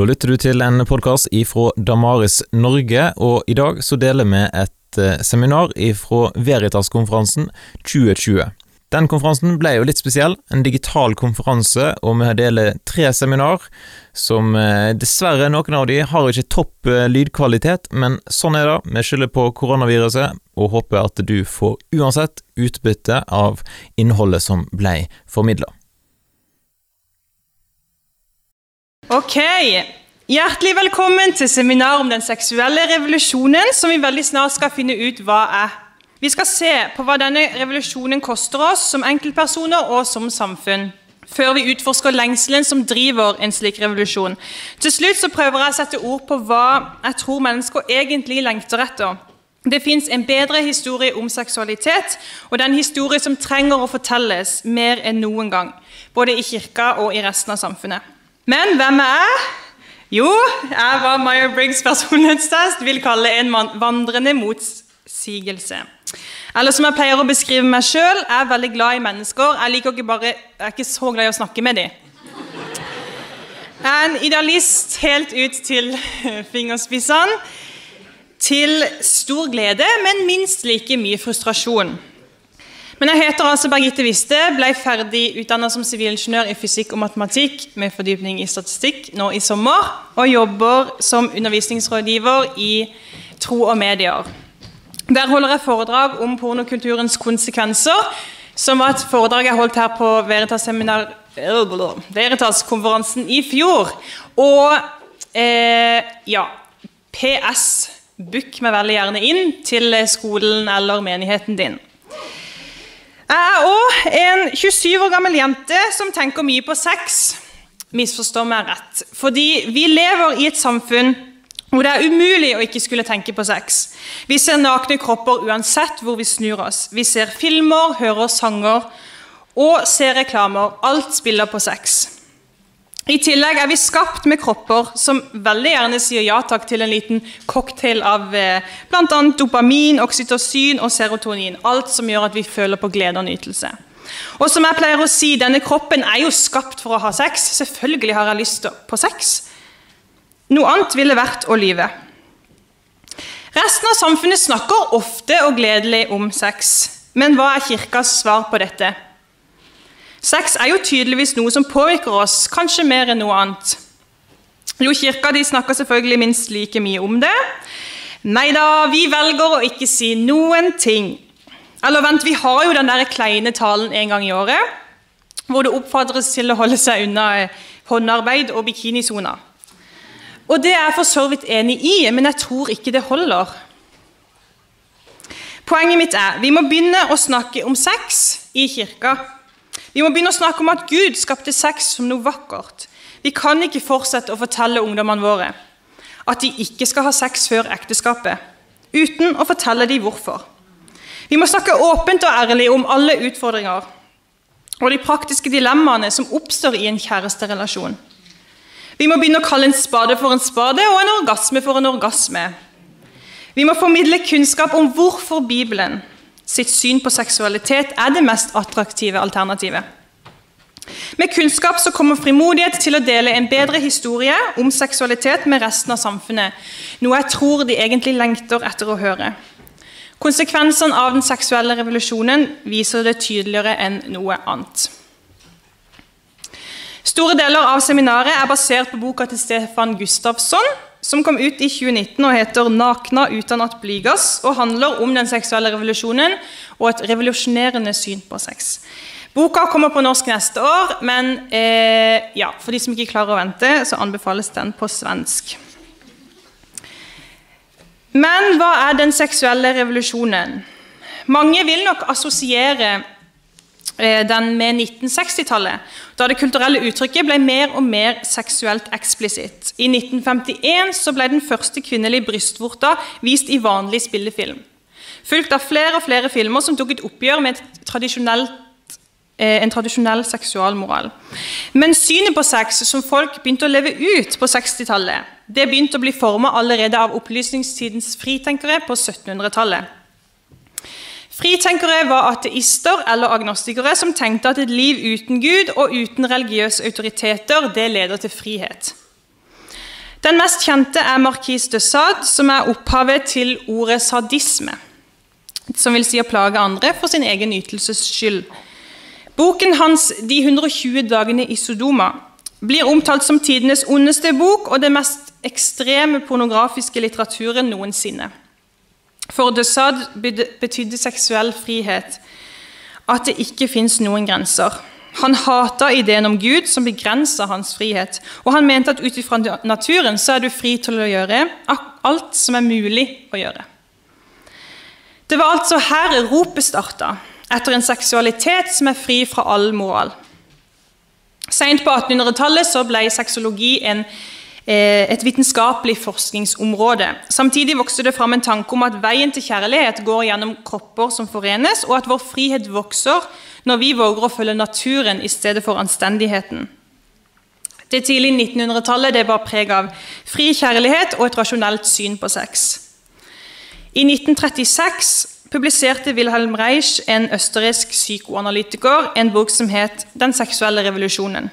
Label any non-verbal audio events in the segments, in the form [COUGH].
Da lytter du til en podkast ifra Damaris Norge, og i dag så deler vi et eh, seminar ifra Veritas-konferansen 2020. Den konferansen ble jo litt spesiell, en digital konferanse, og vi deler tre seminar som eh, dessverre, noen av de har ikke topp eh, lydkvalitet, men sånn er det. Vi skylder på koronaviruset, og håper at du får uansett utbytte av innholdet som ble formidla. Ok, Hjertelig velkommen til seminar om den seksuelle revolusjonen, som vi veldig snart skal finne ut hva er. Vi skal se på hva denne revolusjonen koster oss som enkeltpersoner og som samfunn, før vi utforsker lengselen som driver en slik revolusjon. Til slutt så prøver jeg å sette ord på hva jeg tror mennesker egentlig lengter etter. Det fins en bedre historie om seksualitet, og det er en historie som trenger å fortelles mer enn noen gang, både i kirka og i resten av samfunnet. Men hvem er jeg? Jo, jeg var Meyer-Briggs personlighetstest vil kalle en vandrende motsigelse. Eller som jeg pleier å beskrive meg sjøl, jeg er veldig glad i mennesker. Jeg, liker ikke bare, jeg er ikke så glad i å snakke med dem. Jeg er en idealist helt ut til [LAUGHS] fingerspissene. Til stor glede, men minst like mye frustrasjon. Men jeg heter altså Birgitte Wiste, ble ferdig utdannet som sivilingeniør i fysikk og matematikk med fordypning i statistikk nå i sommer, og jobber som undervisningsrådgiver i tro og medier. Der holder jeg foredrag om pornokulturens konsekvenser, som var et foredrag jeg holdt her på Veritas-konferansen i fjor. Og eh, ja PS, book meg veldig gjerne inn til skolen eller menigheten din. Jeg er òg en 27 år gammel jente som tenker mye på sex. Misforstå meg rett. Fordi vi lever i et samfunn hvor det er umulig å ikke skulle tenke på sex. Vi ser nakne kropper uansett hvor vi snur oss. Vi ser filmer, hører sanger og ser reklamer. Alt spiller på sex. I tillegg er vi skapt med kropper som veldig gjerne sier ja takk til en liten cocktail av eh, bl.a. dopamin, oksytocin og serotonin. Alt som gjør at vi føler på glede og nytelse. Og som jeg pleier å si, Denne kroppen er jo skapt for å ha sex. Selvfølgelig har jeg lyst på sex. Noe annet ville vært å lyve. Resten av samfunnet snakker ofte og gledelig om sex. Men hva er kirkas svar på dette? Sex er jo tydeligvis noe som påvirker oss, kanskje mer enn noe annet. Jo, Kirka de snakker selvfølgelig minst like mye om det. Nei da, vi velger å ikke si noen ting. Eller vent, vi har jo den der kleine talen en gang i året, hvor det oppfordres til å holde seg unna eh, håndarbeid og bikinisoner. Og det er jeg for så vidt enig i, men jeg tror ikke det holder. Poenget mitt er vi må begynne å snakke om sex i kirka. Vi må begynne å snakke om at Gud skapte sex som noe vakkert. Vi kan ikke fortsette å fortelle ungdommene våre at de ikke skal ha sex før ekteskapet, uten å fortelle dem hvorfor. Vi må snakke åpent og ærlig om alle utfordringer og de praktiske dilemmaene som oppstår i en kjæresterelasjon. Vi må begynne å kalle en spade for en spade og en orgasme for en orgasme. Vi må formidle kunnskap om hvorfor Bibelen sitt syn på seksualitet er det mest attraktive alternativet. Med kunnskap så kommer frimodighet til å dele en bedre historie om seksualitet med resten av samfunnet, noe jeg tror de egentlig lengter etter å høre. Konsekvensene av den seksuelle revolusjonen viser det tydeligere enn noe annet. Store deler av seminaret er basert på boka til Stefan Gustafsson, som kom ut i 2019 og heter 'Nakna uten at blygass', og handler om den seksuelle revolusjonen og et revolusjonerende syn på sex. Boka kommer på norsk neste år, men eh, ja, for de som ikke klarer å vente, så anbefales den på svensk. Men hva er den seksuelle revolusjonen? Mange vil nok assosiere den med 1960-tallet, da det kulturelle uttrykket ble mer og mer seksuelt eksplisitt. I 1951 ble den første kvinnelige brystvorta vist i vanlig spillefilm. Fulgt av flere og flere filmer som tok et oppgjør med eh, en tradisjonell seksualmoral. Men synet på sex som folk begynte å leve ut på 60-tallet, det begynte å bli forma allerede av opplysningstidens fritenkere på 1700-tallet. Fritenkere var ateister eller agnostikere som tenkte at et liv uten Gud og uten religiøse autoriteter det leder til frihet. Den mest kjente er Marquis de Sade, som er opphavet til ordet sadisme. Som vil si å plage andre for sin egen ytelses skyld. Boken hans 'De 120 dagene i Sodoma' blir omtalt som tidenes ondeste bok og det mest ekstreme pornografiske litteraturen noensinne. For de Sade betydde seksuell frihet at det ikke fins noen grenser. Han hata ideen om Gud, som begrensa hans frihet. Og han mente at ut ifra naturen så er du fri til å gjøre alt som er mulig å gjøre. Det var altså her ropet starta, etter en seksualitet som er fri fra all moral. Seint på 1800-tallet ble sexologi en, et vitenskapelig forskningsområde. Samtidig vokste det fram en tanke om at veien til kjærlighet går gjennom kropper som forenes, og at vår frihet vokser når vi våger å følge naturen i stedet for anstendigheten. Det tidlige 1900-tallet var preg av fri kjærlighet og et rasjonelt syn på sex. I 1936 publiserte Wilhelm Reich, en østerriksk psykoanalytiker, en bok som het 'Den seksuelle revolusjonen'.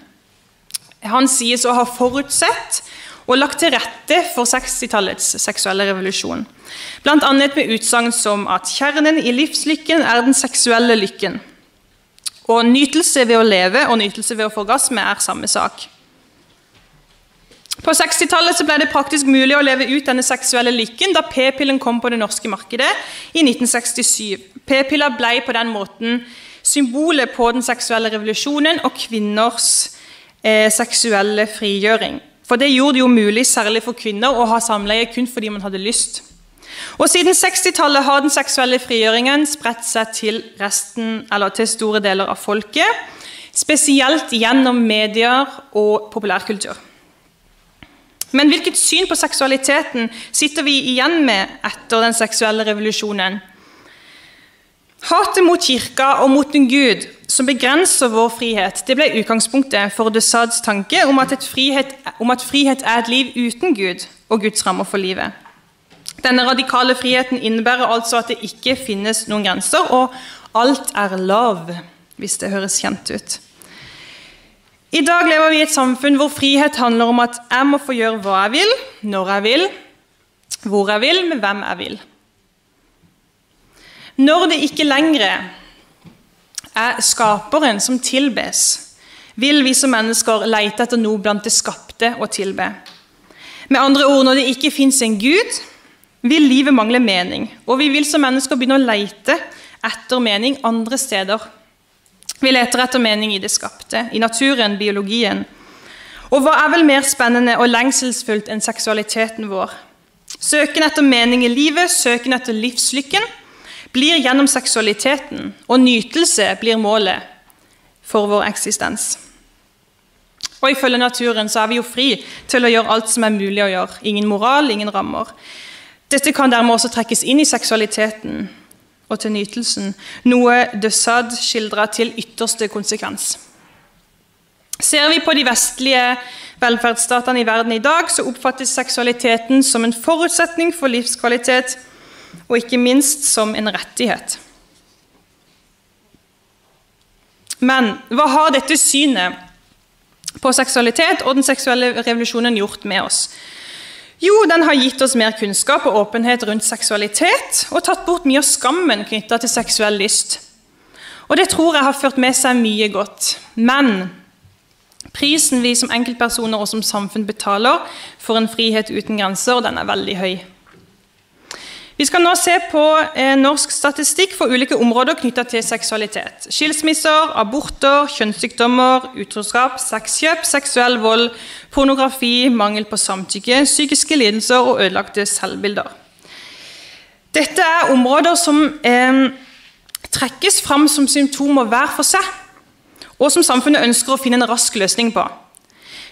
Han sies å ha forutsett og lagt til rette for 60-tallets seksuelle revolusjon. Bl.a. med utsagn som at 'kjernen i livslykken er den seksuelle lykken'. Og nytelse ved å leve og nytelse ved å få orgasme er samme sak. På 60-tallet ble det praktisk mulig å leve ut denne seksuelle lykken da p-pillen kom på det norske markedet i 1967. P-piller ble på den måten symbolet på den seksuelle revolusjonen og kvinners eh, seksuelle frigjøring. For det gjorde det jo mulig, særlig for kvinner, å ha samleie kun fordi man hadde lyst. Og Siden 60-tallet har den seksuelle frigjøringen spredt seg til, resten, til store deler av folket. Spesielt gjennom medier og populærkultur. Men hvilket syn på seksualiteten sitter vi igjen med etter den seksuelle revolusjonen? Hatet mot kirka og mot en gud som begrenser vår frihet, det ble utgangspunktet for de Sades tanke om at, frihet, om at frihet er et liv uten Gud og Guds rammer for livet. Denne radikale friheten innebærer altså at det ikke finnes noen grenser, og alt er lov, hvis det høres kjent ut. I dag lever vi i et samfunn hvor frihet handler om at jeg må få gjøre hva jeg vil, når jeg vil, hvor jeg vil, med hvem jeg vil. Når det ikke lenger er skaperen som tilbes, vil vi som mennesker lete etter noe blant det skapte å tilbe. Med andre ord, når det ikke fins en Gud, vil livet mangle mening, og vi vil som mennesker begynne å leite etter mening andre steder. Vi leter etter mening i det skapte, i naturen, biologien. Og hva er vel mer spennende og lengselsfullt enn seksualiteten vår? Søken etter mening i livet, søken etter livslykken, blir gjennom seksualiteten, og nytelse blir målet for vår eksistens. Og Ifølge naturen så er vi jo fri til å gjøre alt som er mulig å gjøre. Ingen moral, ingen rammer. Dette kan dermed også trekkes inn i seksualiteten og til nytelsen, noe de Sade skildrer til ytterste konsekvens. Ser vi på de vestlige velferdsstatene i verden i dag, så oppfattes seksualiteten som en forutsetning for livskvalitet, og ikke minst som en rettighet. Men hva har dette synet på seksualitet og den seksuelle revolusjonen gjort med oss? Jo, den har gitt oss mer kunnskap og åpenhet rundt seksualitet og tatt bort mye av skammen knytta til seksuell lyst. Og det tror jeg har ført med seg mye godt. Men prisen vi som enkeltpersoner og som samfunn betaler for en frihet uten grenser, den er veldig høy. Vi skal nå se på eh, norsk statistikk for ulike områder knytta til seksualitet. Skilsmisser, aborter, kjønnssykdommer, utroskap, sexkjøp, seksuell vold, pornografi, mangel på samtykke, psykiske lidelser og ødelagte selvbilder. Dette er områder som eh, trekkes fram som symptomer hver for seg, og som samfunnet ønsker å finne en rask løsning på.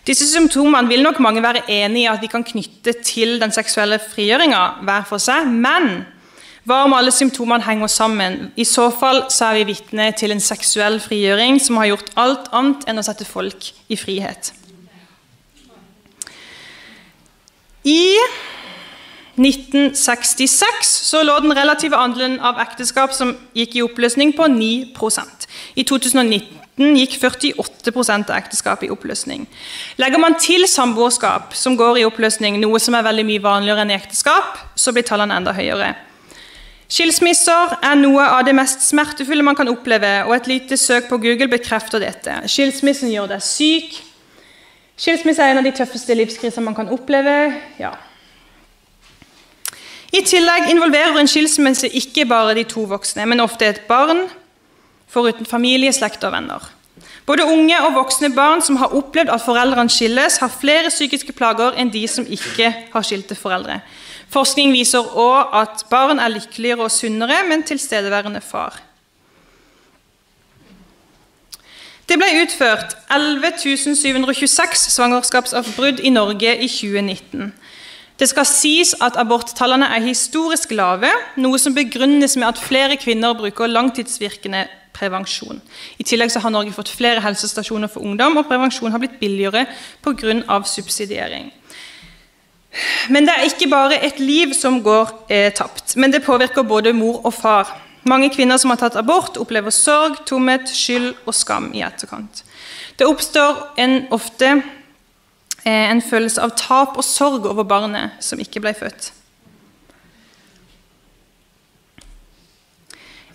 Disse symptomene vil nok mange være enig i at vi kan knytte til den seksuelle frigjøringa hver for seg, men hva om alle symptomene henger sammen? I så fall så er vi vitne til en seksuell frigjøring som har gjort alt annet enn å sette folk i frihet. I 1966 så lå den relative andelen av ekteskap som gikk i oppløsning, på 9% I 2019 gikk 48% av ekteskapet i oppløsning. Legger man til samboerskap, som går i oppløsning, noe som er veldig mye vanligere enn i ekteskap, så blir tallene enda høyere. Skilsmisser er noe av det mest smertefulle man kan oppleve, og et lite søk på Google bekrefter dette. Skilsmissen gjør deg syk. Skilsmisse er en av de tøffeste livskriser man kan oppleve. Ja, i tillegg involverer en skilsmisse ikke bare de to voksne, men ofte et barn, foruten familie, slekt og venner. Både unge og voksne barn som har opplevd at foreldrene skilles, har flere psykiske plager enn de som ikke har skilte foreldre. Forskning viser òg at barn er lykkeligere og sunnere med en tilstedeværende far. Det ble utført 11 726 svangerskapsavbrudd i Norge i 2019. Det skal sies at aborttallene er historisk lave, noe som begrunnes med at flere kvinner bruker langtidsvirkende prevensjon. I tillegg har Norge fått flere helsestasjoner for ungdom, og prevensjon har blitt billigere pga. subsidiering. Men det er ikke bare et liv som går eh, tapt, men det påvirker både mor og far. Mange kvinner som har tatt abort, opplever sorg, tomhet, skyld og skam i etterkant. Det oppstår en ofte Eh, en følelse av tap og sorg over barnet som ikke ble født.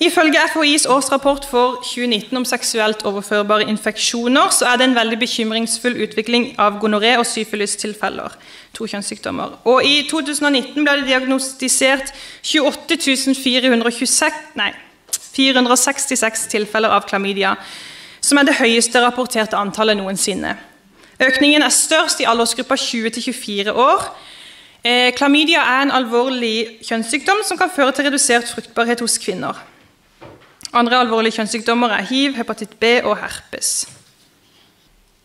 Ifølge FHIs årsrapport for 2019 om seksuelt overførbare infeksjoner så er det en veldig bekymringsfull utvikling av gonoré- og syfilistilfeller. To kjønnssykdommer. Og I 2019 ble det diagnostisert 28 426, nei, 466 tilfeller av klamydia, som er det høyeste rapporterte antallet noensinne. Økningen er størst i aldersgruppa 20-24 år. Eh, klamydia er en alvorlig kjønnssykdom som kan føre til redusert fruktbarhet hos kvinner. Andre alvorlige kjønnssykdommer er hiv, hepatitt B og herpes.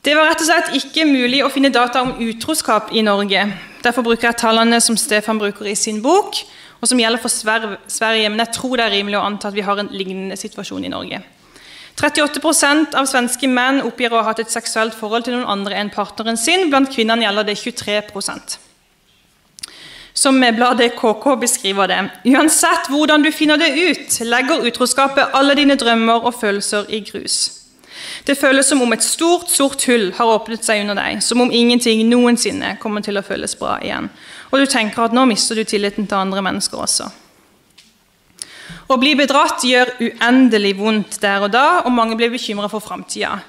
Det var rett og slett ikke mulig å finne data om utroskap i Norge. Derfor bruker jeg tallene som Stefan bruker i sin bok, og som gjelder for Sverige, men jeg tror det er rimelig å anta at vi har en lignende situasjon i Norge. 38% av svenske menn oppgir å ha hatt et seksuelt forhold til noen andre enn partneren sin. Blant kvinnene gjelder det 23 Som bladet KK beskriver det. Uansett hvordan du finner det ut, legger utroskapet alle dine drømmer og følelser i grus. Det føles som om et stort, sort hull har åpnet seg under deg, som om ingenting noensinne kommer til å føles bra igjen. Og du tenker at nå mister du tilliten til andre mennesker også. Å bli bedratt gjør uendelig vondt der og da, og mange blir bekymra for framtida.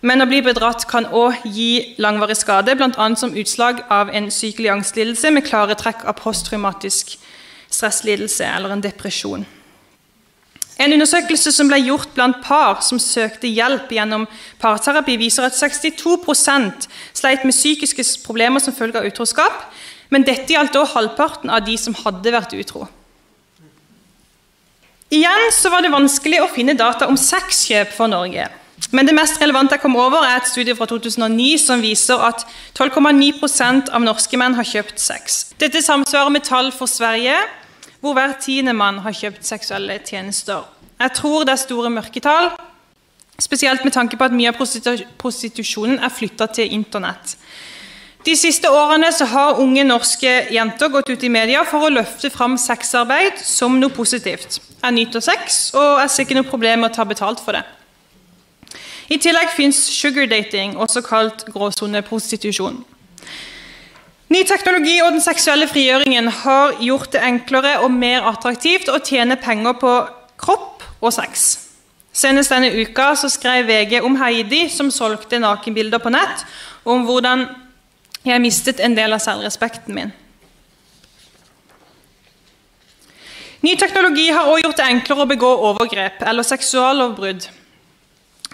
Men å bli bedratt kan òg gi langvarig skade, bl.a. som utslag av en sykelig angstlidelse med klare trekk av posttraumatisk stresslidelse eller en depresjon. En undersøkelse som ble gjort blant par som søkte hjelp gjennom parterapi, viser at 62% sleit med psykiske problemer som følge av utroskap, men dette gjaldt også halvparten av de som hadde vært utro. Igjen så var det vanskelig å finne data om sexkjøp for Norge. Men det mest relevante jeg kom over, er et studie fra 2009 som viser at 12,9% av norske menn har kjøpt sex. Dette samsvarer med tall for Sverige, hvor hver tiende mann har kjøpt seksuelle tjenester. Jeg tror det er store mørketall, spesielt med tanke på at mye av prostitusjonen er flytta til Internett. De siste årene har unge norske jenter gått ut i media for å løfte fram sexarbeid som noe positivt. Jeg nyter sex, og jeg ser ikke noe problem med å ta betalt for det. I tillegg fins sugardating, også kalt gråsoneprostitusjon. Ny teknologi og den seksuelle frigjøringen har gjort det enklere og mer attraktivt å tjene penger på kropp og sex. Senest denne uka skrev VG om Heidi som solgte nakenbilder på nett, og om hvordan jeg mistet en del av selvrespekten min. Ny teknologi har også gjort det enklere å begå overgrep eller seksuallovbrudd.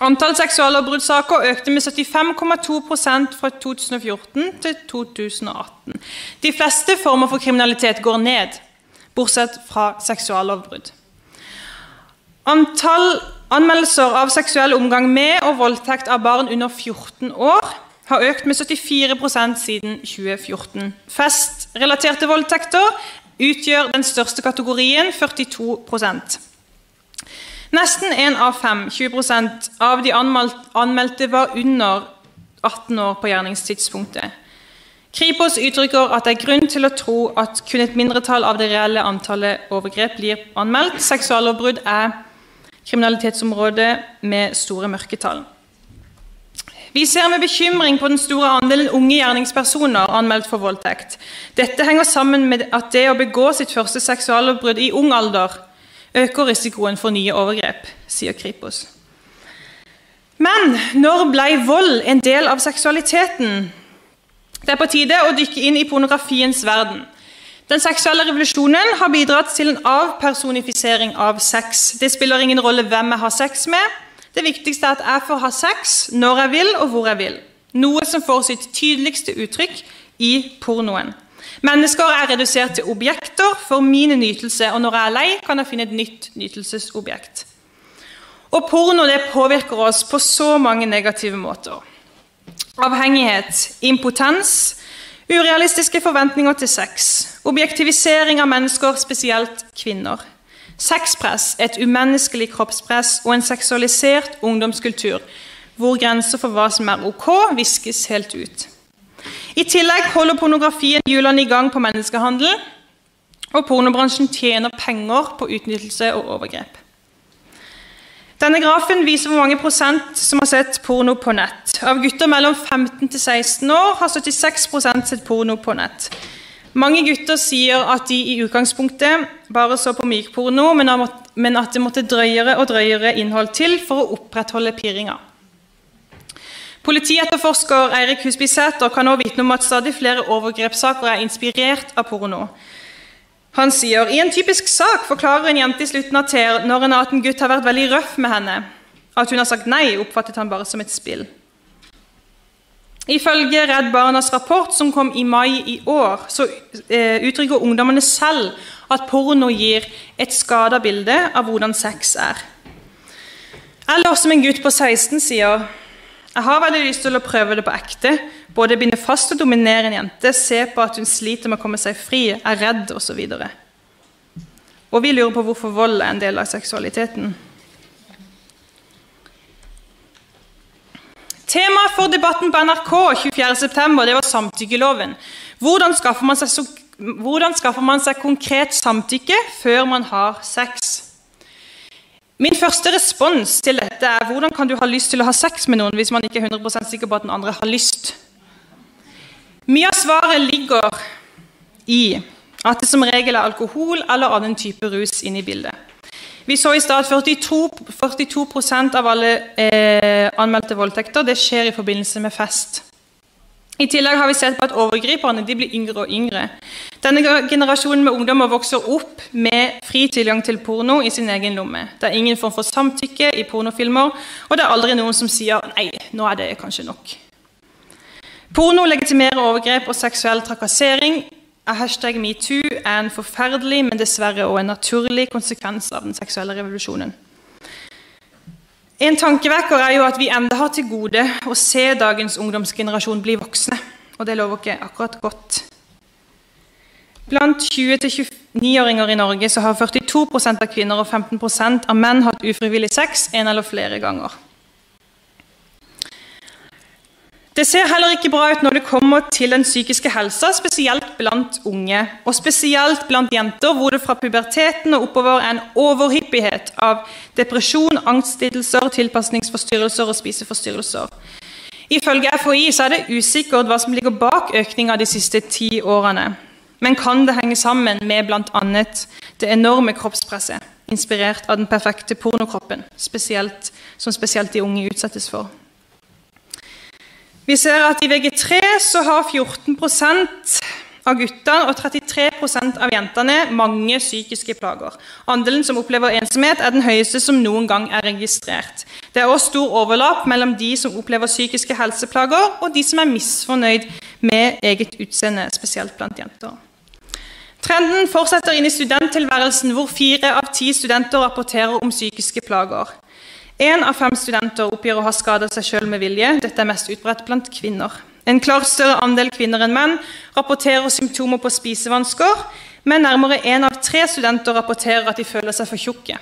Antall seksuallovbruddssaker økte med 75,2% fra 2014 til 2018. De fleste former for kriminalitet går ned, bortsett fra seksuallovbrudd. Antall anmeldelser av seksuell omgang med og voldtekt av barn under 14 år har økt med 74% siden 2014. Festrelaterte voldtekter utgjør den største kategorien, 42 Nesten én av fem, 20% av de anmeldte var under 18 år på gjerningstidspunktet. Kripos uttrykker at det er grunn til å tro at kun et mindretall av det reelle antallet overgrep blir anmeldt. Seksuallovbrudd er kriminalitetsområdet med store mørketall. Vi ser med bekymring på den store andelen unge gjerningspersoner anmeldt for voldtekt. Dette henger sammen med at det å begå sitt første seksuallovbrudd i ung alder øker risikoen for nye overgrep, sier Kripos. Men når ble vold en del av seksualiteten? Det er på tide å dykke inn i pornografiens verden. Den seksuelle revolusjonen har bidratt til en avpersonifisering av sex. Det spiller ingen rolle hvem jeg har sex med. Det viktigste er at jeg får ha sex når jeg vil og hvor jeg vil. Noe som får sitt tydeligste uttrykk i pornoen. Mennesker er redusert til objekter for min nytelse, og når jeg er lei, kan jeg finne et nytt nytelsesobjekt. Og porno det påvirker oss på så mange negative måter. Avhengighet, impotens, urealistiske forventninger til sex, objektivisering av mennesker, spesielt kvinner. Sexpress, et umenneskelig kroppspress og en seksualisert ungdomskultur hvor grenser for hva som er ok, viskes helt ut. I tillegg holder pornografien hjulene i gang på menneskehandel, og pornobransjen tjener penger på utnyttelse og overgrep. Denne grafen viser hvor mange prosent som har sett porno på nett. Av gutter mellom 15 til 16 år har 76% sett porno på nett. Mange gutter sier at de i utgangspunktet bare så på mykporno, men at det måtte drøyere og drøyere innhold til for å opprettholde pirringa. Politietterforsker Eirik Husby Sæter kan nå vitne om at stadig flere overgrepssaker er inspirert av porno. Han sier i en typisk sak forklarer en jente i slutten av Ter når en 18 gutt har vært veldig røff med henne. At hun har sagt nei, oppfattet han bare som et spill. Ifølge Redd Barnas rapport som kom i mai i år, så eh, uttrykker ungdommene selv at porno gir et skada bilde av hvordan sex er. Eller som en gutt på 16 sier jeg har veldig lyst til å prøve det på ekte. Både binde fast og dominere en jente, se på at hun sliter med å komme seg fri, er redd osv. Og, og vi lurer på hvorfor vold er en del av seksualiteten. Temaet for debatten på NRK 24.9 var samtykkeloven. Hvordan skaffer, seg, hvordan skaffer man seg konkret samtykke før man har sex? Min første respons til dette er hvordan kan du ha lyst til å ha sex med noen hvis man ikke er 100 sikker på at den andre har lyst? Mye av svaret ligger i at det som regel er alkohol eller annen type rus inne i bildet. Vi så i stad at 42, 42 av alle eh, anmeldte voldtekter det skjer i forbindelse med fest. I tillegg har vi sett på at overgriperne blir yngre og yngre. Denne generasjonen med ungdommer vokser opp med fri tilgang til porno i sin egen lomme. Det er ingen form for samtykke i pornofilmer, og det er aldri noen som sier 'nei, nå er det kanskje nok'. Porno legitimerer overgrep og seksuell trakassering er hashtag metoo er en forferdelig, men dessverre også en naturlig konsekvens av den seksuelle revolusjonen. En tankevekker er jo at vi enda har til gode å se dagens ungdomsgenerasjon bli voksne. Og det lover ikke akkurat godt. Blant 20-29-åringer i Norge så har 42% av kvinner og 15% av menn hatt ufrivillig sex en eller flere ganger. Det ser heller ikke bra ut når det kommer til den psykiske helsa, spesielt blant unge. Og spesielt blant jenter, hvor det fra puberteten og oppover er en overhyppighet av depresjon, angstlidelser, tilpasningsforstyrrelser og spiseforstyrrelser. Ifølge FHI så er det usikkert hva som ligger bak økninga de siste ti årene. Men kan det henge sammen med bl.a. det enorme kroppspresset, inspirert av den perfekte pornokroppen, spesielt, som spesielt de unge utsettes for? Vi ser at i VG3 så har 14% av guttene og 33% av jentene mange psykiske plager. Andelen som opplever ensomhet, er den høyeste som noen gang er registrert. Det er også stor overlapp mellom de som opplever psykiske helseplager, og de som er misfornøyd med eget utseende, spesielt blant jenter. Trenden fortsetter inn i studenttilværelsen, hvor fire av ti studenter rapporterer om psykiske plager. Én av fem studenter oppgir å ha skadet seg sjøl med vilje. Dette er mest utbredt blant kvinner. En klart større andel kvinner enn menn rapporterer symptomer på spisevansker, men nærmere én av tre studenter rapporterer at de føler seg for tjukke.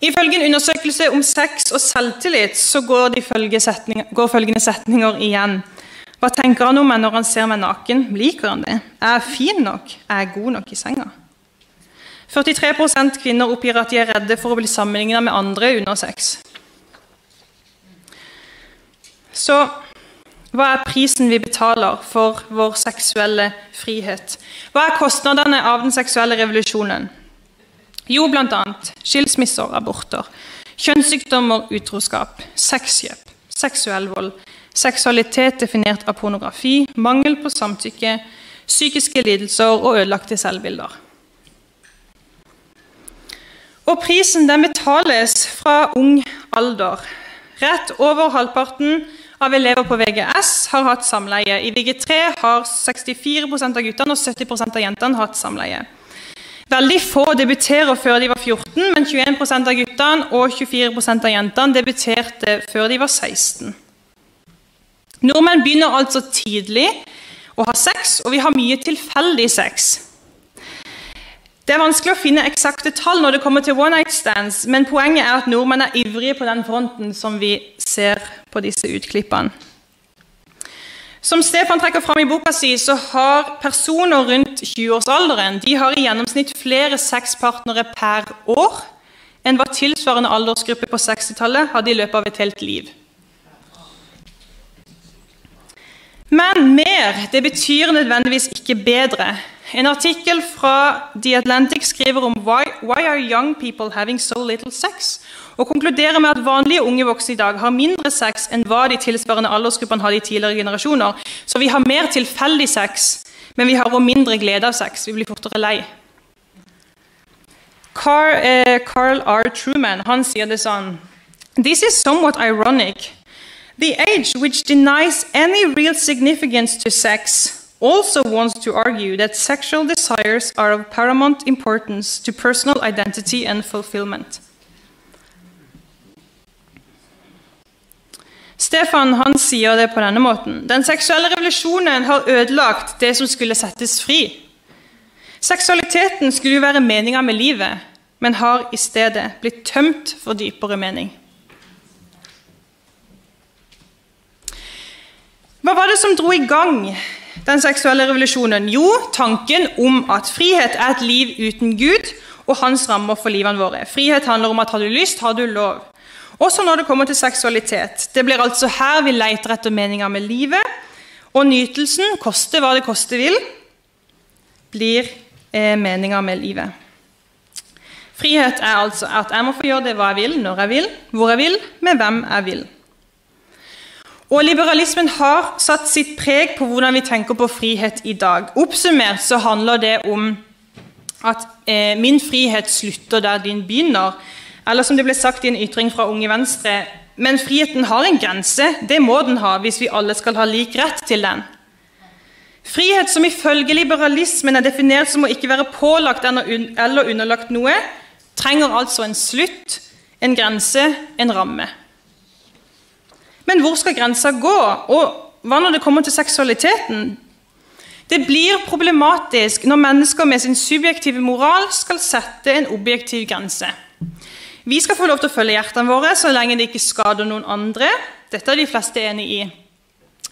Ifølge en undersøkelse om sex og selvtillit så går, setninger, går følgende setninger igjen. Hva tenker han om meg når han ser meg naken? Liker han det? Er jeg fin nok? Er jeg god nok i senga? 43 kvinner oppgir at de er redde for å bli sammenlignet med andre under sex. Så hva er prisen vi betaler for vår seksuelle frihet? Hva er kostnadene av den seksuelle revolusjonen? Jo, bl.a. skilsmisser, aborter, kjønnssykdommer, utroskap, sexkjøp, seksuell vold, seksualitet definert av pornografi, mangel på samtykke, psykiske lidelser og ødelagte selvbilder. Og prisen den betales fra ung alder. Rett over halvparten av elever på VGS har hatt samleie. I VG3 har 64% av guttene og 70% av jentene hatt samleie. Veldig få debuterer før de var 14, men 21% av guttene og 24% av jentene debuterte før de var 16. Nordmenn begynner altså tidlig å ha sex, og vi har mye tilfeldig sex. Det er vanskelig å finne eksakte tall når det kommer til one night stands, men poenget er at nordmenn er ivrige på den fronten som vi ser på disse utklippene. Som Stefan trekker fram i boka si, så har personer rundt 20-årsalderen de har i gjennomsnitt flere sexpartnere per år enn hva tilsvarende aldersgruppe på 60-tallet hadde i løpet av et helt liv. Men mer det betyr nødvendigvis ikke bedre. En artikkel fra The Atlantic skriver om why, why are young people having so little sex? Og konkluderer med at vanlige unge voksne i dag har mindre sex enn hva de tilsvarende aldersgruppene hadde i tidligere generasjoner. Så vi har mer tilfeldig sex, men vi har også mindre glede av sex. Vi blir fortere lei. Carl, eh, Carl R. Truman han sier det sånn This is somewhat ironic. The age which denies any real significance to sex also wants to argue that sexual desires are of paramount importance to personal identity and fulfillment. Stefan han sier det på denne måten. Den seksuelle revolusjonen har ødelagt det som skulle settes fri. Seksualiteten skulle jo være meninga med livet, men har i stedet blitt tømt for dypere mening. Hva var det som dro i gang den seksuelle revolusjonen? Jo, tanken om at frihet er et liv uten Gud og hans rammer for livene våre. Frihet handler om at har du lyst, har du lov. Også når det kommer til seksualitet. Det blir altså her vi leter etter meninga med livet. Og nytelsen, koste hva det koste vil, blir eh, meninga med livet. Frihet er altså at jeg må få gjøre det hva jeg vil, når jeg vil, hvor jeg vil, med hvem jeg vil. Og Liberalismen har satt sitt preg på hvordan vi tenker på frihet i dag. Oppsummert så handler det om at eh, min frihet slutter der din begynner. Eller som det ble sagt i en ytring fra Unge Venstre Men friheten har en grense. Det må den ha hvis vi alle skal ha lik rett til den. Frihet som ifølge liberalismen er definert som å ikke være pålagt eller underlagt noe, trenger altså en slutt, en grense, en ramme. Men hvor skal grensa gå? Og hva når det kommer til seksualiteten? Det blir problematisk når mennesker med sin subjektive moral skal sette en objektiv grense. Vi skal få lov til å følge hjertene våre så lenge det ikke skader noen andre. Dette er de fleste enig i.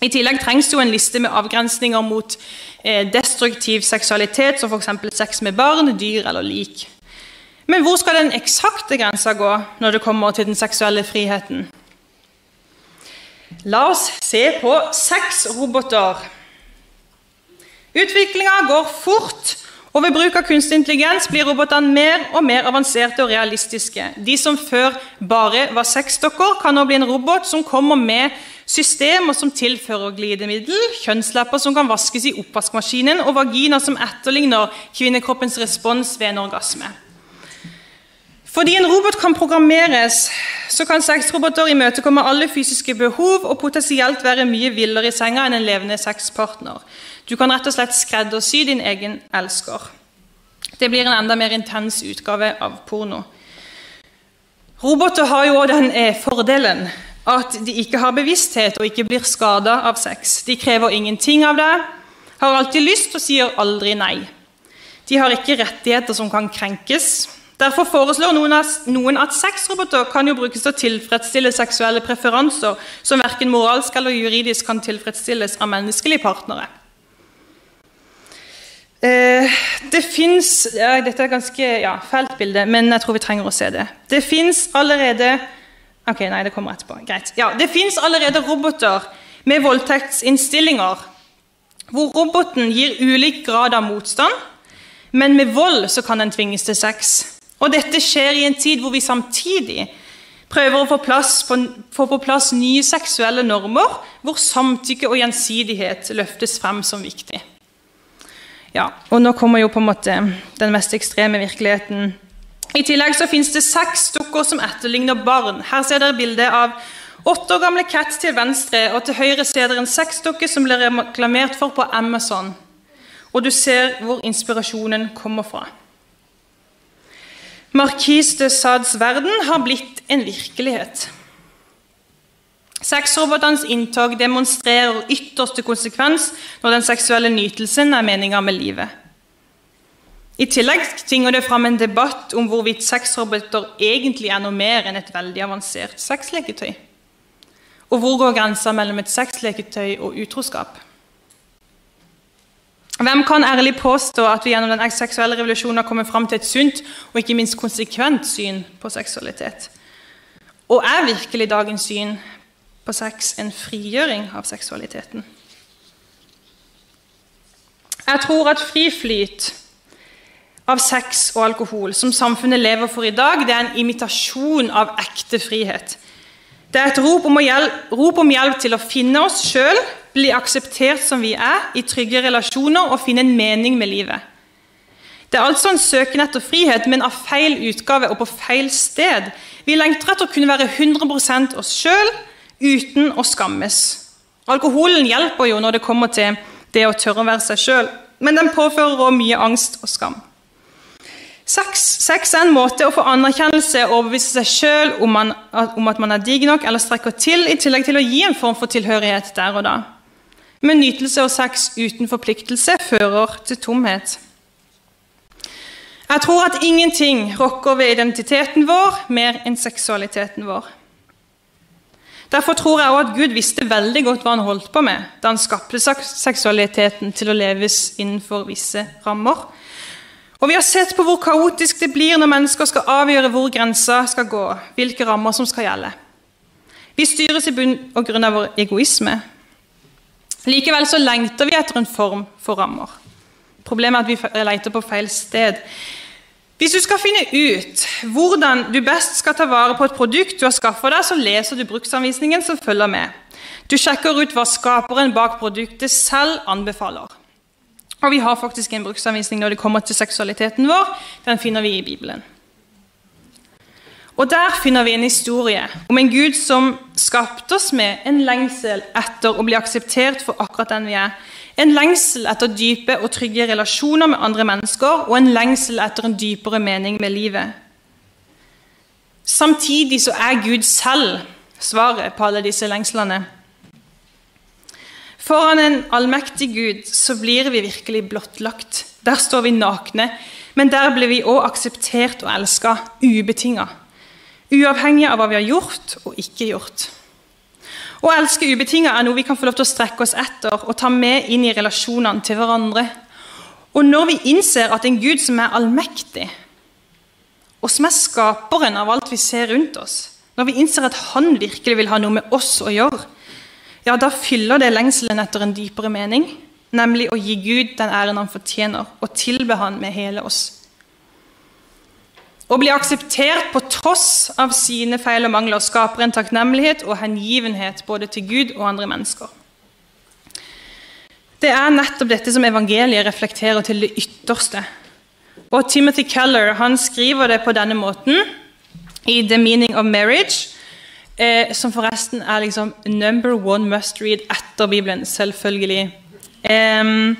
I tillegg trengs det jo en liste med avgrensninger mot eh, destruktiv seksualitet, som f.eks. sex med barn, dyr eller lik. Men hvor skal den eksakte grensa gå når det kommer til den seksuelle friheten? La oss se på sexroboter. Utviklinga går fort, og ved bruk av kunstig intelligens blir robotene mer og mer avanserte og realistiske. De som før bare var sexdokker, kan nå bli en robot som kommer med systemer som tilfører glidemiddel, kjønnslepper som kan vaskes i oppvaskmaskinen, og vagina som etterligner kvinnekroppens respons ved en orgasme. Fordi en robot kan programmeres, så kan sexroboter imøtekomme alle fysiske behov og potensielt være mye villere i senga enn en levende sexpartner. Du kan rett og slett skreddersy din egen elsker. Det blir en enda mer intens utgave av porno. Roboter har jo òg den eh, fordelen at de ikke har bevissthet og ikke blir skada av sex. De krever ingenting av deg, har alltid lyst og sier aldri nei. De har ikke rettigheter som kan krenkes. Derfor foreslår noen, at sexroboter kan jo brukes til å tilfredsstille seksuelle preferanser som verken moralsk eller juridisk kan tilfredsstilles av menneskelige partnere. Eh, det fins ja, Dette er ganske ja, fælt bilde, men jeg tror vi trenger å se det. Det fins allerede Ok, nei, det kommer etterpå. Greit. Ja, det fins allerede roboter med voldtektsinnstillinger, hvor roboten gir ulik grad av motstand, men med vold så kan den tvinges til sex. Og dette skjer i en tid hvor vi samtidig prøver å få, plass få på plass nye seksuelle normer, hvor samtykke og gjensidighet løftes frem som viktig. Ja, og nå kommer jo på en måte den mest ekstreme virkeligheten. I tillegg så finnes det seks dukker som etterligner barn. Her ser dere bildet av åtte år gamle Cat til venstre, og til høyre ser dere en sexdukke som ble reklamert for på Amazon. Og du ser hvor inspirasjonen kommer fra. Marquis de Sads verden har blitt en virkelighet. Sexrobotenes inntog demonstrerer ytterste konsekvens når den seksuelle nytelsen er meninga med livet. I tillegg tvinger det fram en debatt om hvorvidt sexroboter egentlig er noe mer enn et veldig avansert sexleketøy. Og hvor går grensa mellom et sexleketøy og utroskap? Hvem kan ærlig påstå at vi gjennom den seksuelle revolusjonen har kommet fram til et sunt og ikke minst konsekvent syn på seksualitet? Og er virkelig dagens syn på sex en frigjøring av seksualiteten. Jeg tror at fri flyt av sex og alkohol som samfunnet lever for i dag, det er en imitasjon av ekte frihet. Det er et rop om, hjelp, rop om hjelp til å finne oss sjøl, bli akseptert som vi er, i trygge relasjoner og finne en mening med livet. Det er altså en søken etter frihet, men av feil utgave og på feil sted. Vi lengter etter å kunne være 100% oss sjøl, uten å skammes. Alkoholen hjelper jo når det kommer til det å tørre å være seg sjøl, men den påfører også mye angst og skam. Sex, sex, er en måte å få anerkjennelse og overbevise seg sjøl om, om, at man er digg nok eller strekker til, i tillegg til å gi en form for tilhørighet der og da. Men nytelse og sex uten forpliktelse fører til tomhet. Jeg tror at ingenting rokker ved identiteten vår mer enn seksualiteten vår. Derfor tror jeg også at Gud visste veldig godt hva han holdt på med da han skapte seksualiteten til å leves innenfor visse rammer. Og Vi har sett på hvor kaotisk det blir når mennesker skal avgjøre hvor grensa skal gå, hvilke rammer som skal gjelde. Vi styres i bunn og grunn av vår egoisme. Likevel så lengter vi etter en form for rammer. Problemet er at vi leter på feil sted. Hvis du skal finne ut hvordan du best skal ta vare på et produkt du har skaffa deg, så leser du bruksanvisningen som følger med. Du sjekker ut hva skaperen bak produktet selv anbefaler. Og vi har faktisk en bruksanvisning når det kommer til seksualiteten vår. Den finner vi i Bibelen. Og Der finner vi en historie om en Gud som skapte oss med en lengsel etter å bli akseptert for akkurat den vi er, en lengsel etter dype og trygge relasjoner med andre mennesker og en lengsel etter en dypere mening med livet. Samtidig så er Gud selv svaret på alle disse lengslene. Foran en allmektig Gud så blir vi virkelig blottlagt. Der står vi nakne, men der blir vi òg akseptert og elska ubetinga. Uavhengig av hva vi har gjort og ikke gjort. Å elske ubetinga er noe vi kan få lov til å strekke oss etter og ta med inn i relasjonene til hverandre. Og når vi innser at en Gud som er allmektig, og som er skaperen av alt vi ser rundt oss, når vi innser at han virkelig vil ha noe med oss å gjøre, ja, da fyller det lengselen etter en dypere mening, nemlig å gi Gud den æren han fortjener, og tilbe han med hele oss. Å bli akseptert på tross av sine feil og mangler skaper en takknemlighet og hengivenhet både til Gud og andre mennesker. Det er nettopp dette som evangeliet reflekterer til det ytterste. Og Timothy Keller han skriver det på denne måten i The Meaning of Marriage, eh, som forresten er liksom number one must read etter Bibelen, selvfølgelig. Eh,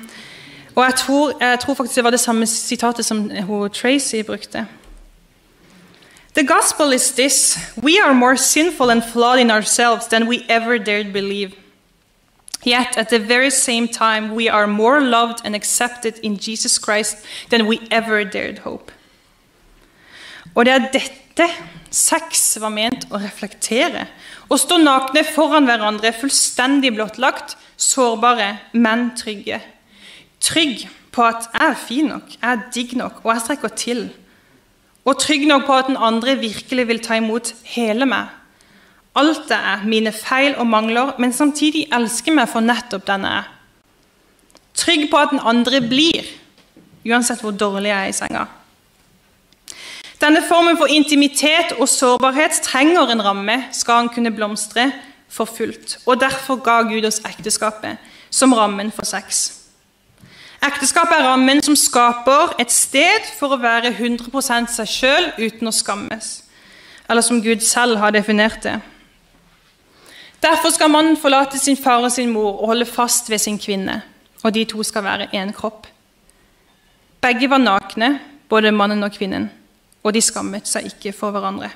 og jeg tror, jeg tror, faktisk det var det samme sitatet som Tracy brukte. The gospel is this we are more sinful and flawed in ourselves than we ever dared believe. Yet, at the very same time, we are more loved and accepted in Jesus Christ than we ever dared hope. Og det er dette sex var ment å reflektere. Å stå nakne foran hverandre, fullstendig blottlagt, sårbare, men trygge. Trygg på at jeg er fin nok, jeg er digg nok, og jeg strekker til. Og trygg nok på at den andre virkelig vil ta imot hele meg. Alt det er, mine feil og mangler, men samtidig elsker meg for nettopp den jeg er. Trygg på at den andre blir, uansett hvor dårlig jeg er i senga. Denne formen for intimitet og sårbarhet trenger en ramme, skal han kunne blomstre for fullt. Og derfor ga Gud oss ekteskapet som rammen for sex. Ekteskapet er rammen som skaper et sted for å være 100% seg sjøl uten å skammes. Eller som Gud selv har definert det. Derfor skal mannen forlate sin far og sin mor og holde fast ved sin kvinne. Og de to skal være én kropp. Begge var nakne, både mannen og kvinnen og de skammet seg ikke for hverandre.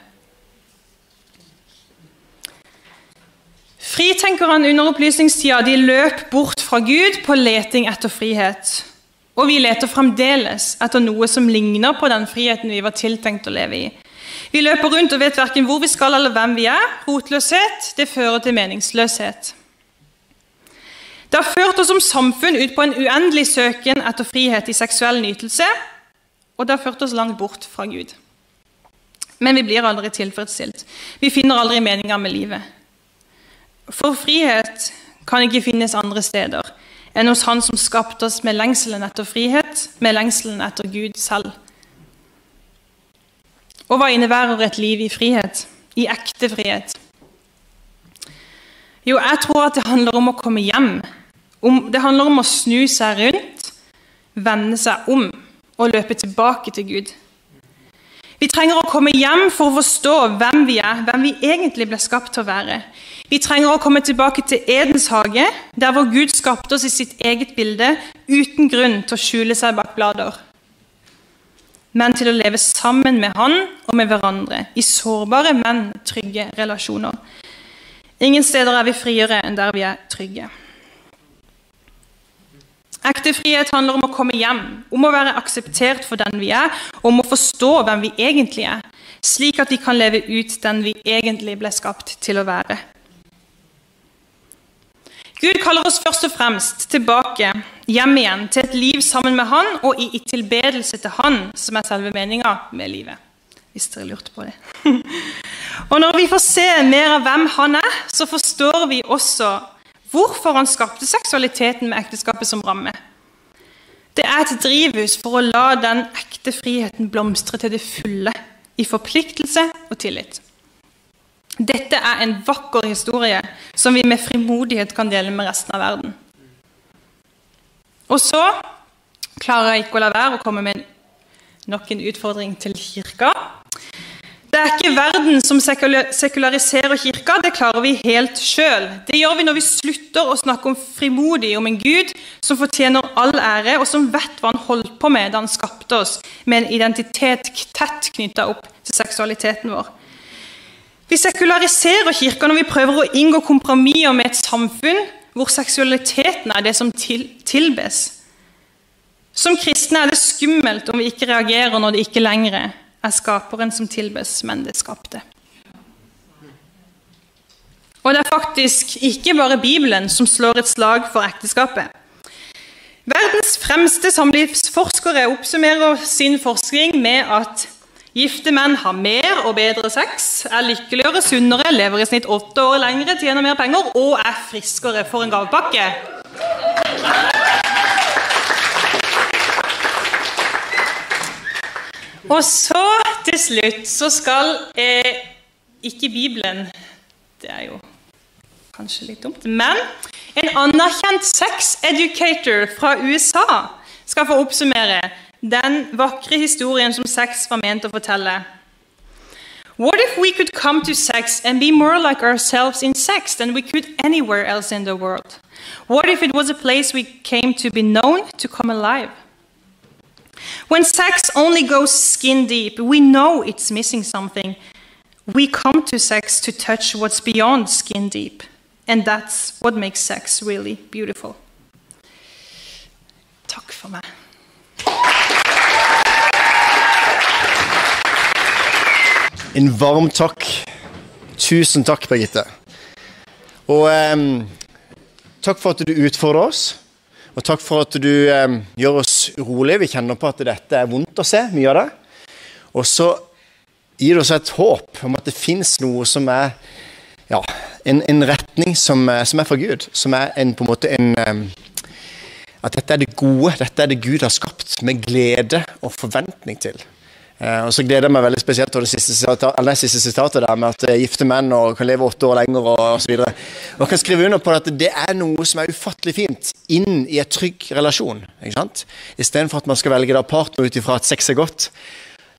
Fritenkerne under opplysningstida de løp bort fra Gud på leting etter frihet. Og vi leter fremdeles etter noe som ligner på den friheten vi var tiltenkt å leve i. Vi løper rundt og vet verken hvor vi skal eller hvem vi er. Rotløshet det fører til meningsløshet. Det har ført oss som samfunn ut på en uendelig søken etter frihet i seksuell nytelse, og det har ført oss langt bort fra Gud. Men vi blir aldri tilfredsstilt. Vi finner aldri meninga med livet. For frihet kan ikke finnes andre steder enn hos Han som skapte oss med lengselen etter frihet, med lengselen etter Gud selv. Og hva innebærer et liv i frihet? I ekte frihet? Jo, jeg tror at det handler om å komme hjem. Det handler om å snu seg rundt, vende seg om og løpe tilbake til Gud. Vi trenger å komme hjem for å forstå hvem vi er, hvem vi egentlig ble skapt til å være. Vi trenger å komme tilbake til Edens hage, der hvor Gud skapte oss i sitt eget bilde, uten grunn til å skjule seg bak blader. Men til å leve sammen med Han og med hverandre, i sårbare, men trygge relasjoner. Ingen steder er vi friere enn der vi er trygge. Ekte frihet handler om å komme hjem, om å være akseptert for den vi er, og om å forstå hvem vi egentlig er, slik at vi kan leve ut den vi egentlig ble skapt til å være. Gud kaller oss først og fremst tilbake, hjem igjen, til et liv sammen med Han og i, tilbedelse til Han, som er selve meninga med livet. Hvis dere lurte på det. [LAUGHS] og Når vi får se mer av hvem Han er, så forstår vi også hvorfor han skapte seksualiteten med ekteskapet som ramme. Det er et drivhus for å la den ekte friheten blomstre til det fulle, i forpliktelse og tillit. Dette er en vakker historie som vi med frimodighet kan dele med resten av verden. Og så klarer jeg ikke å la være å komme med nok en utfordring til kirka. Det er ikke verden som sekulariserer kirka, det klarer vi helt sjøl. Det gjør vi når vi slutter å snakke om frimodig om en Gud som fortjener all ære, og som vet hva han holdt på med da han skapte oss med en identitet tett knytta opp til seksualiteten vår. Vi sekulariserer kirka når vi prøver å inngå kompromisser med et samfunn hvor seksualiteten er det som til, tilbes. Som kristne er det skummelt om vi ikke reagerer når det ikke lenger er er skaperen som tilbes, men det skapte. Og det er faktisk ikke bare Bibelen som slår et slag for ekteskapet. Verdens fremste samlivsforskere oppsummerer sin forskning med at gifte menn har mer og bedre sex, er lykkeligere, sunnere, lever i snitt åtte år lengre, tjener mer penger og er friskere. For en gavepakke! Og så til slutt så skal eh, ikke Bibelen Det er jo kanskje litt dumt. Men en anerkjent sex educator fra USA skal få oppsummere den vakre historien som sex var ment å fortelle. What if we could come to sex and be more like ourselves in sex than we could anywhere else in the world? What if it was a place we came to be known, to come alive? When sex only goes skin deep, we know it's missing something. We come to sex to touch what's beyond skin deep. And that's what makes sex really beautiful. Takk for meg. En varm takk. Tusen takk, Birgitte. Og eh, takk for at du utfordrer oss. Og takk for at du eh, gjør oss urolige. Vi kjenner på at dette er vondt å se, mye av det. Og så gir det oss et håp om at det fins noe som er ja, en, en retning som, som, er fra Gud. Som er en, på en måte en eh, At dette er det gode, dette er det Gud har skapt, med glede og forventning til. Eh, og så gleder jeg meg veldig spesielt til det siste, sitatet, siste sitatet der med at eh, gifte menn og kan leve åtte år lenger og osv. Og, kan skrive under på at det er noe som er ufattelig fint inn i en trygg relasjon. ikke sant? Istedenfor at man skal velge da partner ut ifra at sex er godt,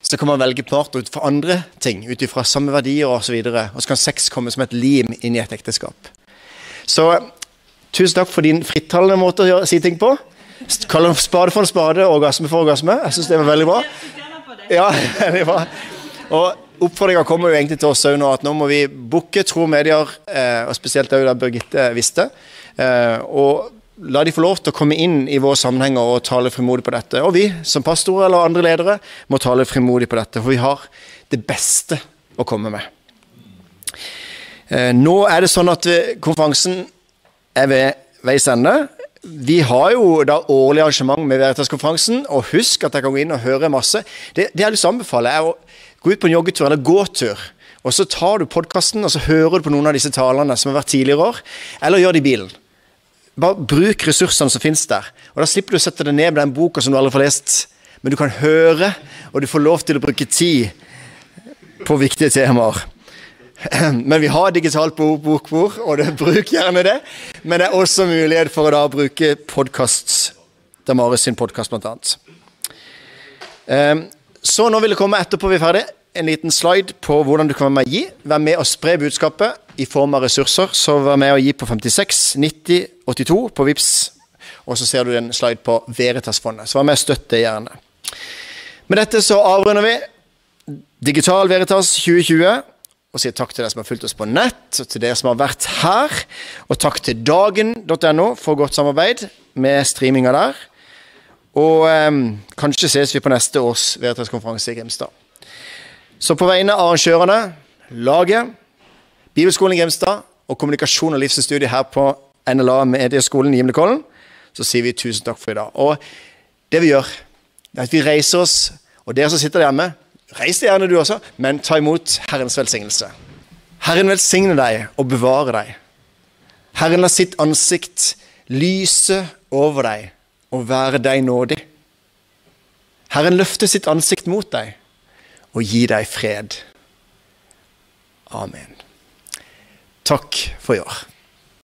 så kan man velge partner ut fra andre ting, ut ifra samme verdier osv. Og, så videre, og så kan sex komme som et lim inn i et ekteskap. Så tusen takk for din frittalende måte å si ting på. Kall spade for en spade, orgasme for orgasme. Jeg syns det var veldig bra. Ja, [LAUGHS] det var Og Oppfordringa kommer jo egentlig til oss òg nå, at nå må vi booke Tro Medier, eh, og spesielt òg da Birgitte visste. Eh, og la de få lov til å komme inn i våre sammenhenger og tale frimodig på dette. Og vi som pastorer eller andre ledere må tale frimodig på dette, for vi har det beste å komme med. Eh, nå er det sånn at konferansen er ved veis ende. Vi har jo da årlig arrangement med Veritas-konferansen, og husk at jeg kan gå inn og høre masse. Det, det jeg har lyst anbefale, er å gå ut på en joggetur eller gåtur. Og så tar du podkasten og så hører du på noen av disse talene som har vært tidligere år, eller gjør det i bilen. Bare bruk ressursene som finnes der. Og Da slipper du å sette deg ned med den boka som du aldri får lest, men du kan høre, og du får lov til å bruke tid på viktige temaer. [CLEARS THROAT] Men vi har digitalt bokbord, og det, [LAUGHS] bruk gjerne det. Men det er også mulighet for å da bruke podkast. Damaris sin podkast, blant annet. Ehm, så nå vil det komme etterpå vi er ferdig, en liten slide på hvordan du kan være med å gi. Vær med å spre budskapet i form av ressurser. Så vær med å gi på 56 90 82 på VIPS. Og så ser du en slide på Veritas-fondet. Så vær med og støtt det gjerne. Med dette så avrunder vi Digital Veritas 2020 og sier takk til dere som har fulgt oss på nett, og til dere som har vært her. Og takk til dagen.no for godt samarbeid med streaminga der. Og eh, kanskje ses vi på neste års Veritas-konferanse i Grimstad. Så på vegne av arrangørene, laget, Bibelskolen i Grimstad og kommunikasjon og livsstudie her på NLA Medieskolen i Gimlekollen, så sier vi tusen takk for i dag. Og det vi gjør, er at vi reiser oss, og dere som sitter hjemme, Reis deg gjerne du også, men ta imot Herrens velsignelse. Herren velsigne deg og bevare deg. Herren la sitt ansikt lyse over deg og være deg nådig. Herren løfter sitt ansikt mot deg og gi deg fred. Amen. Takk for i år.